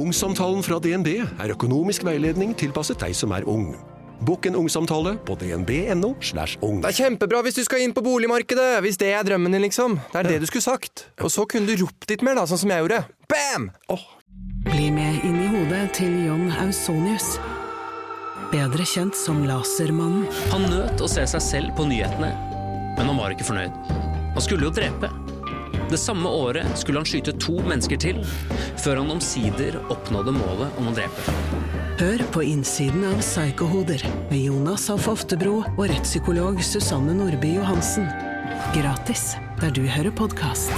Ungsamtalen fra DNB er økonomisk veiledning tilpasset deg som er ung. Bokk en ungsamtale på dnb.no. slash ung. Det er kjempebra hvis du skal inn på boligmarkedet, hvis det er drømmen din, liksom. Det er det du skulle sagt. Og så kunne du ropt litt mer, da, sånn som jeg gjorde. Bam! Oh. Bli med inn i hodet til John Ausonius. Bedre kjent som Lasermannen. Han nøt å se seg selv på nyhetene, men han var ikke fornøyd. Han skulle jo drepe. Det samme året skulle han skyte to mennesker til, før han omsider oppnådde målet om å drepe. Hør på innsiden av Psykohoder med Jonas Alf Oftebro og rettspsykolog Susanne Nordby Johansen. Gratis der du hører podkast.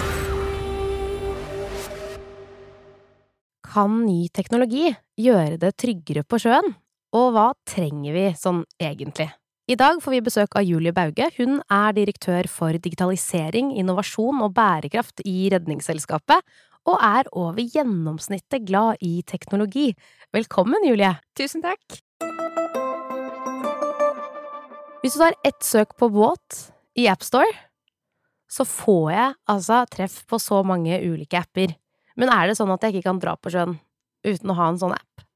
Kan ny teknologi gjøre det tryggere på sjøen? Og hva trenger vi sånn egentlig? I dag får vi besøk av Julie Bauge. Hun er direktør for digitalisering, innovasjon og bærekraft i Redningsselskapet, og er over gjennomsnittet glad i teknologi. Velkommen, Julie! Tusen takk. Hvis du tar ett søk på båt i AppStore, så får jeg altså treff på så mange ulike apper. Men er det sånn at jeg ikke kan dra på sjøen uten å ha en sånn app?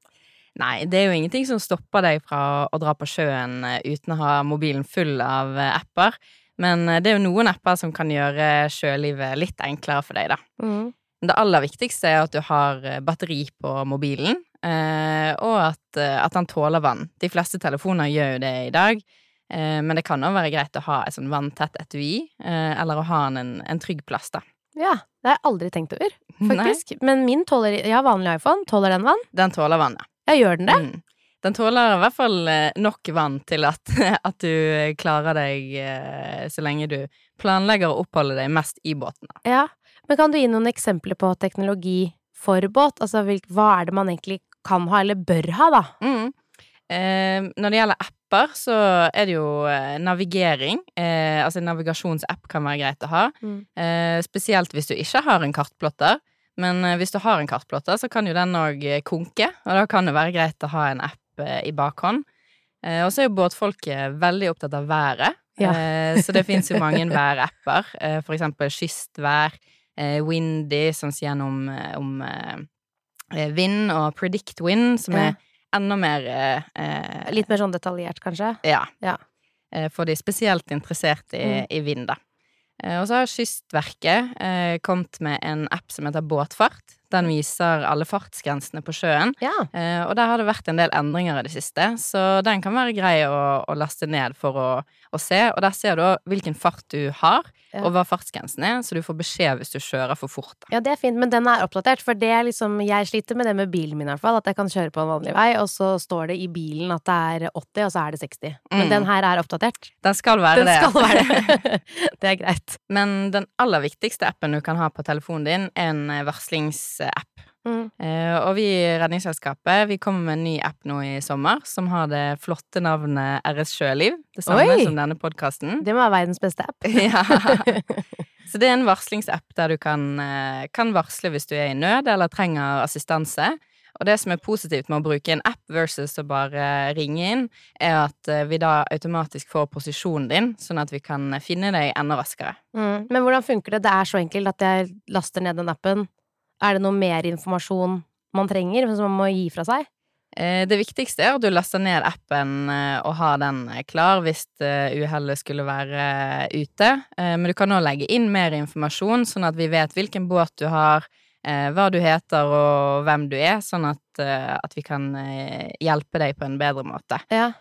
Nei, det er jo ingenting som stopper deg fra å dra på sjøen eh, uten å ha mobilen full av eh, apper. Men eh, det er jo noen apper som kan gjøre sjølivet litt enklere for deg, da. Mm. Det aller viktigste er at du har batteri på mobilen, og at, at den tåler vann. De fleste telefoner gjør jo det i dag, men det kan òg være greit å ha et sånn vanntett etui, eller å ha en, en trygg plass, da. Ja, det har jeg aldri tenkt over, faktisk. Men min tåler Jeg har vanlig iPhone. Tåler den vann? Den tåler vann, ja. Ja, gjør den det? Mm. Den tåler i hvert fall nok vann til at, at du klarer deg så lenge du planlegger å oppholde deg mest i båten. Ja, men kan du gi noen eksempler på teknologi for båt? Altså, hva er det man egentlig kan ha, eller bør ha, da? Mm. Eh, når det gjelder apper, så er det jo eh, navigering. Eh, altså en navigasjonsapp kan være greit å ha. Mm. Eh, spesielt hvis du ikke har en kartplotter. Men eh, hvis du har en kartplotter, så kan jo den òg konke, og da kan det være greit å ha en app eh, i bakhånd. og så er jo båtfolket veldig opptatt av været, Ja. så det fins jo mange værapper. for eksempel kystvær, Windy, som sier noe om, om vind, og Predict Wind, som er enda mer eh, Litt mer sånn detaljert, kanskje? Ja. Ja. Eh, for de spesielt interessert i, Mm. i vind, da. Eh, og så har Kystverket eh, kommet med en app som heter Båtfart. Den viser alle fartsgrensene på sjøen. Ja. Eh, og der har det vært en del endringer i det siste, så den kan være grei å, å laste ned for å, å se. Og der ser du òg hvilken fart du har, Ja. og hva fartsgrensen er, så du får beskjed hvis du kjører for fort. Da. Ja, det er fint, men den er oppdatert, for det er liksom Jeg sliter med det med bilen min, i hvert fall. At jeg kan kjøre på en vanlig vei, og så står det i bilen at det er 80, og så er det 60. Men Mm. den her er oppdatert. Den skal være Den det. skal være det. det er greit. Men den aller viktigste appen du kan ha på telefonen din, er en eh, varslingsapp. Mm. Eh, og vi i Redningsselskapet vi kommer med en ny app nå i sommer som har det flotte navnet RS Sjøliv. Det samme Oi! som denne podkasten. Det må være verdens beste app. ja. Så det er en varslingsapp der du kan, eh, kan varsle hvis du er i nød eller trenger assistanse. Og det som er positivt med å bruke en app versus å bare ringe inn, er at eh, vi da automatisk får posisjonen din, sånn at vi kan finne deg enda raskere. Mm. Men hvordan funker det? Det er så enkelt at jeg laster ned den appen. Er det noe mer informasjon man trenger, som man må gi fra seg? Eh, Det viktigste er at du laster ned appen eh, og har den eh, klar hvis uhellet skulle være ute. Men du kan òg legge inn mer informasjon, sånn at vi vet hvilken båt du har, hva du heter og hvem du er, sånn at, at vi kan hjelpe deg på en bedre måte. Ja.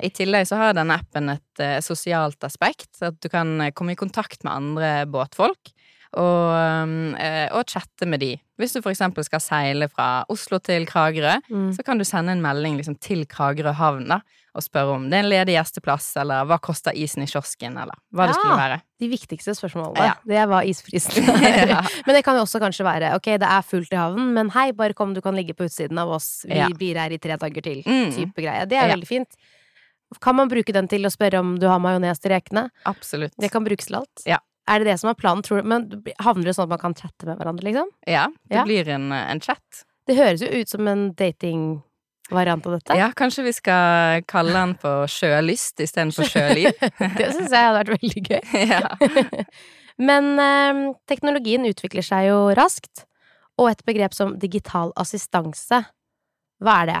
I tillegg så har denne appen et sosialt aspekt, så at du kan komme i kontakt med andre båtfolk. Og, eh, og chatte med de. Hvis du eksempel skal seile fra Oslo til Kragerø, Mm. så kan du sende en melding liksom, til Kragerø havn da, og spørre om det er en ledig gjesteplass, eller hva koster isen i kiosken, eller hva det skulle være. De viktigste spørsmålene. Ja. Det var hva isprisen Ja. Men det kan jo også kanskje være ok, det er fullt i havnen, men hei, bare kom, du kan ligge på utsiden av oss. Vi Ja. blir her i tre dager til. Mm. Type greie. Det er Ja. veldig fint. Kan man bruke den til å spørre om du har majones til rekene? Absolutt. Det kan brukes til alt. Ja. Er det det som er planen, tror du? Men havner det sånn at man kan chatte med hverandre, liksom? Ja, det Ja. blir en, en chat. Det høres jo ut som en datingvariant av dette. Ja, kanskje vi skal kalle den for sjølyst istedenfor sjøliv. det syns jeg hadde vært veldig gøy. ja. Men eh, teknologien utvikler seg jo raskt. og et begrep som digital assistanse. Hva er det?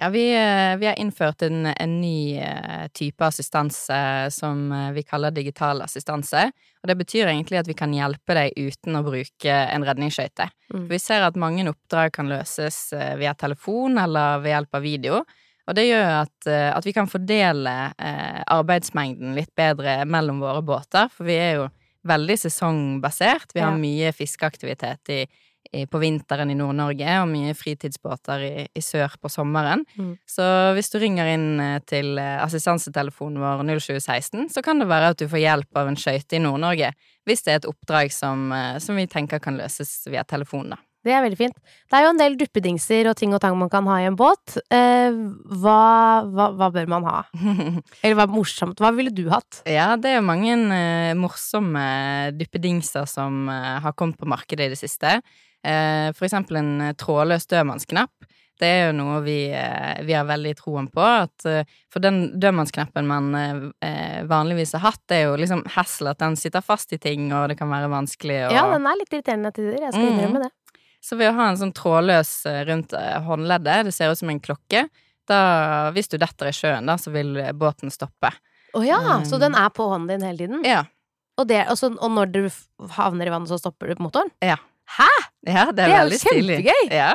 Ja, vi, eh, vi har innført en, en ny eh, type assistanse som eh, vi kaller digital assistanse. Og det betyr egentlig at vi kan hjelpe deg uten å bruke en redningsskøyte. Mm. Vi ser at mange oppdrag kan løses via telefon eller ved hjelp av video. Og det gjør at, at vi kan fordele arbeidsmengden litt bedre mellom våre båter, for vi er jo veldig sesongbasert. Vi har mye fiskeaktivitet i, i, på vinteren i Nord-Norge, og mye fritidsbåter i, i sør på sommeren. Mm. Så hvis du ringer inn eh, til eh, assistansetelefonen vår 0716, så kan det være at du får hjelp av en skøyte i Nord-Norge, hvis det er et oppdrag som, eh, som vi tenker kan løses via telefon, da. Det er veldig fint. Det er jo en del duppedingser og ting og tang man kan ha i en båt. Eh, hva, hva, hva bør man ha? Eller hva er morsomt? Hva ville du hatt? Ja, det er jo mange eh, morsomme duppedingser som eh, har kommet på markedet i det siste. Eh, for eksempel en eh, trådløs dødmannsknapp. Det er jo noe vi, eh, vi har veldig troen på. At, for den dødmannsknappen man vanligvis har hatt, det er jo liksom hassle at den sitter fast i ting, og det kan være vanskelig å Ja, den er litt irriterende til tider. Jeg skal Mhm. innrømme det. Så ved å ha en sånn trådløs rundt håndleddet, det ser ut som en klokke, da, hvis du detter i sjøen, da, så vil båten stoppe. Å ja, Mm. så den er på hånden din hele tiden? Ja. Og, det, og, så, og når du havner i vannet, så stopper du på motoren? Ja. Hæ?! Ja, det er, Det er jo kjempegøy! Ja.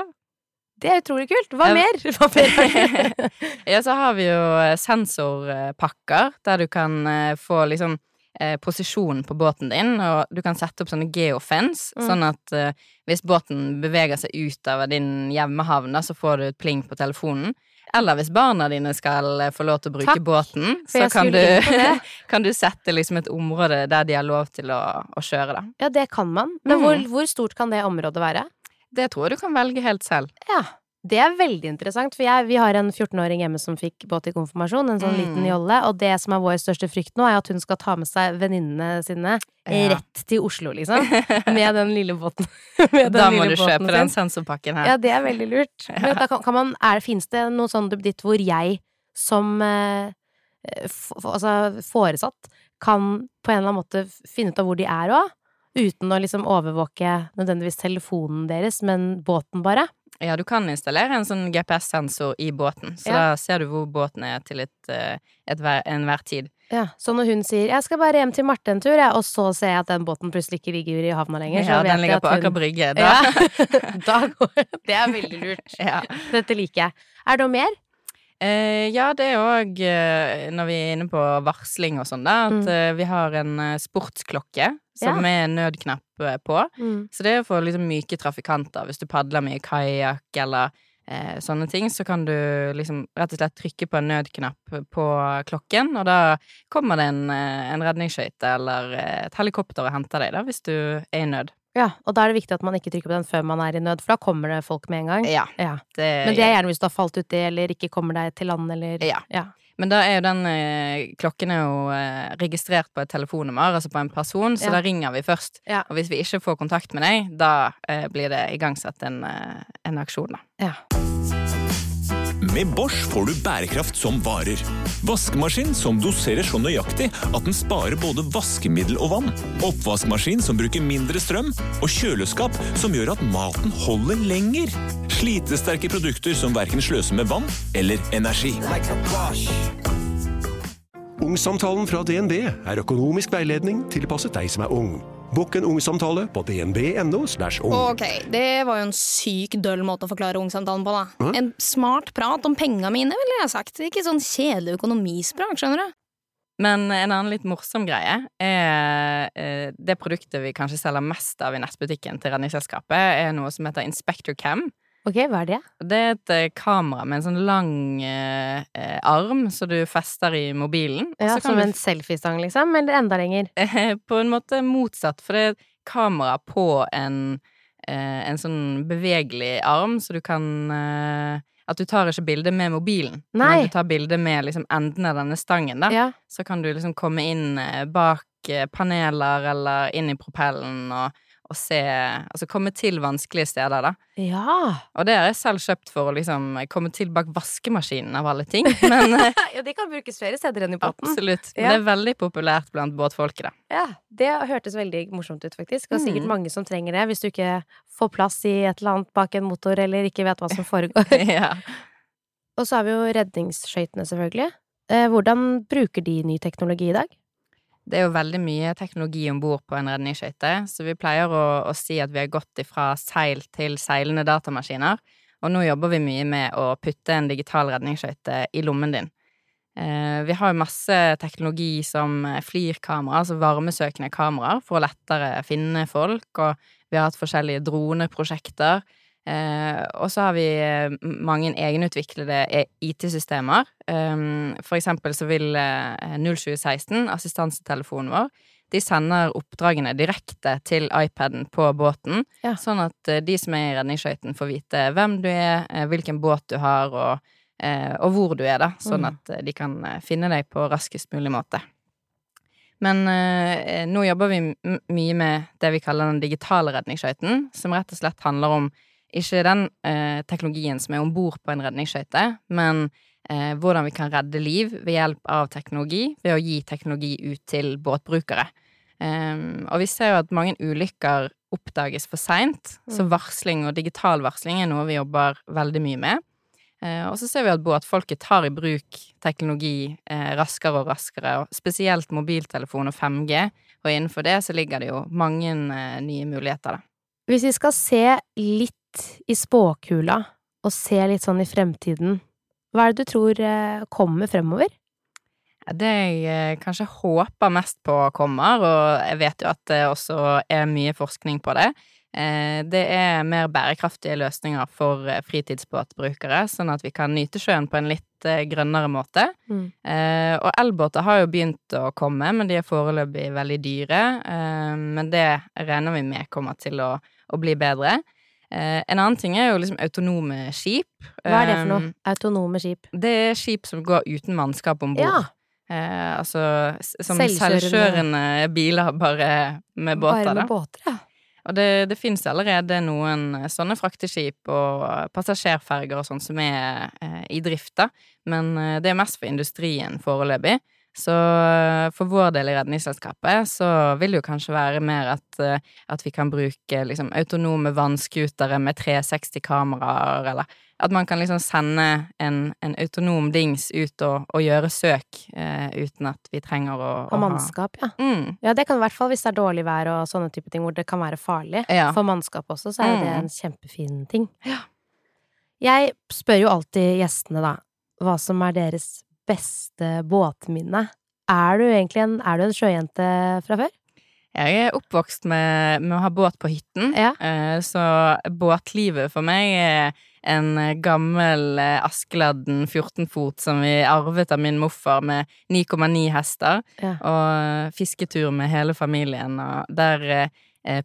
Det er utrolig kult. Hva Ja. mer? Hva mer er ja, så har vi jo eh, sensorpakker, der du kan eh, få liksom eh, posisjonen på båten din, og du kan sette opp sånne geofence, Mm. sånn at eh, hvis båten beveger seg ut av din hjemmehavn, da, så får du et pling på telefonen. Eller hvis barna dine skal eh, få lov til å bruke Takk, båten, så kan du, kan du sette liksom et område der de har lov til å, å kjøre, da. Ja, det kan man. Men mm. hvor, hvor stort kan det området være? Det tror jeg du kan velge helt selv. Ja, det er veldig interessant, for jeg, vi har en 14-åring hjemme som fikk båt i konfirmasjon, en sånn Mm. liten jolle, og det som er vår største frykt nå, er at hun skal ta med seg venninnene sine Ja. rett til Oslo, liksom, med den lille båten. med den Da må lille du kjøpe den sensorpakken her. Ja, det er veldig lurt. Men da kan, kan man, er, finnes det noe sånn duppeditt hvor jeg som eh, f, f, altså foresatt kan på en eller annen måte finne ut av hvor de er òg? Uten å liksom overvåke nødvendigvis telefonen deres, men båten bare? Ja, du kan installere en sånn GPS-sensor i båten, så Ja. da ser du hvor båten er til et, eh, et hver, enhver tid. Ja, Så når hun sier 'jeg skal bare hjem til Marte en tur', ja, og så ser jeg at den båten plutselig ikke ligger i havna lenger, så Ja, vet den jeg ligger at på hun- Aker Brygge. Da. Ja, da går Det er veldig lurt. Ja. Dette liker jeg. Er det noe mer? Eh, ja, det er òg, eh, når vi er inne på varsling og sånn, da, at Mm. eh, vi har en eh, sportsklokke som Ja. er nødknapp på. på. Så det er for liksom myke trafikanter. Hvis du padler mye kajakk eller eh, sånne ting, så kan du liksom rett og slett trykke på en nødknapp på klokken, og da kommer det en, en redningsskøyte eller et helikopter og henter deg, da, hvis du er i nød. Ja, og da er det viktig at man ikke trykker på den før man er i nød, for da kommer det folk med en gang. Ja. Ja. Det, Men det er gjerne hvis du har falt uti eller ikke kommer deg til land eller Ja. ja. Men da er jo den eh, klokken er jo eh, registrert på et telefonnummer, altså på en person, så da ringer vi først. Ja. Og hvis vi ikke får kontakt med deg, da eh, blir det igangsatt en, eh, en aksjon, da. ja. Med Bosch får du bærekraft som varer. Vaskemaskin som doserer så nøyaktig at den sparer både vaskemiddel og vann. Oppvaskmaskin som bruker mindre strøm. Og kjøleskap som gjør at maten holder lenger. Slitesterke produkter som verken sløser med vann eller energi. Ungsamtalen fra DNB er økonomisk veiledning tilpasset deg som er ung. Bokk en ungsamtale på dnb.no. ung. Ok, det var jo en syk døll måte å forklare ungsamtalen på, da. En smart prat om penga mine, ville jeg sagt. Ikke sånn kjedelig økonomisprat, skjønner du. Men en annen litt morsom greie er eh, det produktet vi kanskje selger mest av i nettbutikken til Redningsselskapet, er noe som heter Inspector Cam. Ok, hva er det? Det er et eh, kamera med en sånn lang eh, eh, arm som du fester i mobilen. Ja, som en selfiestang, liksom? Eller enda lenger? Eh, på en måte motsatt, for det er et kamera på en, eh, en sånn bevegelig arm, så du kan At du tar ikke bilde med mobilen, Nei. men du tar bilde med liksom enden av denne stangen, da. Ja. Så kan du liksom komme inn bak paneler eller inn i propellen og, å se Altså komme til vanskelige steder, da. Ja. Og det har jeg selv kjøpt for å liksom komme til bak vaskemaskinen, av alle ting. Men eh, ja, det kan brukes flere steder enn i båten. absolutt. Ja. det er veldig populært blant båtfolket, da. Ja, det hørtes veldig morsomt ut, faktisk. Og sikkert Mm. mange som trenger det, hvis du ikke får plass i et eller annet bak en motor, eller ikke vet hva som foregår. ja. Og så har vi jo redningsskøytene, selvfølgelig. Eh, hvordan bruker de ny teknologi i dag? Det er jo veldig mye teknologi om bord på en redningsskøyte, så vi pleier å, å si at vi har gått ifra seil til seilende datamaskiner, og nå jobber vi mye med å putte en digital redningsskøyte i lommen din. Eh, vi har jo masse teknologi som FLIR-kamera, altså varmesøkende kameraer, for å lettere finne folk, og vi har hatt forskjellige droneprosjekter. Eh, og så har vi eh, mange egenutviklede e- IT-systemer. Um, for eksempel så vil eh, 0716, assistansetelefonen vår, de sender oppdragene direkte til iPaden på båten, Ja. sånn at eh, de som er i redningsskøyten får vite hvem du er, eh, hvilken båt du har, og, eh, og hvor du er, da, sånn Mm. at eh, de kan eh, finne deg på raskest mulig måte. Men eh, nå jobber vi mye med det vi kaller den digitale redningsskøyten, som rett og slett handler om ikke den eh, teknologien som er om bord på en redningsskøyte, men eh, hvordan vi kan redde liv ved hjelp av teknologi, ved å gi teknologi ut til båtbrukere. Ehm, og vi ser jo at mange ulykker oppdages for seint, så varsling og digital varsling er noe vi jobber veldig mye med. Eh, og så ser vi at båtfolket tar i bruk teknologi eh, raskere og raskere, og spesielt mobiltelefon og 5G, og innenfor det så ligger det jo mange eh, nye muligheter, da. Hvis vi skal se litt i spåkula, og se litt sånn i fremtiden, hva er det du tror eh, kommer fremover? Det jeg eh, kanskje håper mest på kommer, og jeg vet jo at det også er mye forskning på det, eh, det er mer bærekraftige løsninger for fritidsbåtbrukere, sånn at vi kan nyte sjøen på en litt grønnere måte. Mm. Og elbåter har jo begynt å komme, men de er foreløpig veldig dyre. Men det regner vi med kommer til å, å bli bedre. Eh, En annen ting er jo liksom autonome skip. Hva er det for noe? Eh, Autonome skip? Det er skip som går uten mannskap om bord. Ja. Eh, altså som Selvkjørende. biler, bare med båter, Bare da. med båter, ja. Og det, det finnes allerede noen sånne frakteskip og passasjerferger og sånn som er eh, i drift, da. Men eh, det er mest for industrien foreløpig. Så eh, for vår del i Redningsselskapet så vil det jo kanskje være mer at, eh, at vi kan bruke liksom autonome vannskutere med 360-kameraer, eller at man kan liksom sende en, en autonom dings ut og, og gjøre søk eh, uten at vi trenger å, å Og mannskap, ja. Mm. Ja, det kan i hvert fall hvis det er dårlig vær og sånne type ting hvor det kan være farlig. Ja. For mannskap også, så er mm. det en kjempefin ting. Jeg spør jo alltid gjestene, da, hva som er deres beste båtminne. Er du egentlig en, er du en sjøjente fra før? Jeg er oppvokst med, med å ha båt på hytten, Ja. eh, så båtlivet for meg er en gammel eh, Askeladden 14-fot som vi arvet av min morfar med 9,9 hester, Ja. og fisketur med hele familien, og der eh,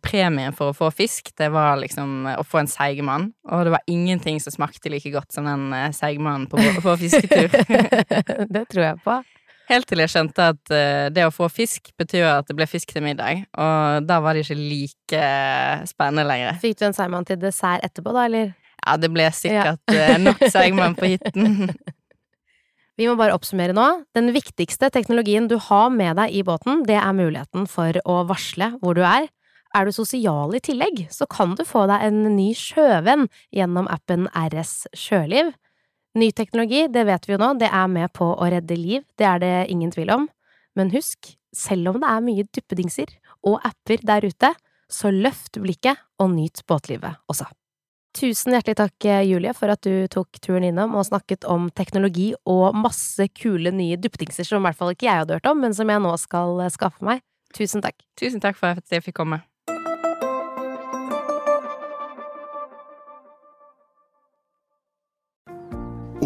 premien for å få fisk, det var liksom å få en seigmann, og det var ingenting som smakte like godt som den eh, seigmannen på, på fisketur. det tror jeg på. Helt til jeg skjønte at eh, det å få fisk betyr at det ble fisk til middag, og da var det ikke like eh, spennende lenger. Fikk du en seigmann til dessert etterpå, da, eller? Ja, det ble sikkert ja. nok seigmann på hytten. Vi må bare oppsummere nå. Den viktigste teknologien du har med deg i båten, det er muligheten for å varsle hvor du er. Er du sosial i tillegg, så kan du få deg en ny sjøvenn gjennom appen RS Sjøliv. Ny teknologi, det vet vi jo nå, det er med på å redde liv, det er det ingen tvil om. Men husk, selv om det er mye duppedingser og apper der ute, så løft blikket og nyt båtlivet også. Tusen hjertelig takk, Julie, for at du tok turen innom og snakket om teknologi og masse kule nye duppedingser som i hvert fall ikke jeg hadde hørt om, men som jeg nå skal eh, skaffe meg. Tusen takk. Tusen takk for at jeg fikk komme.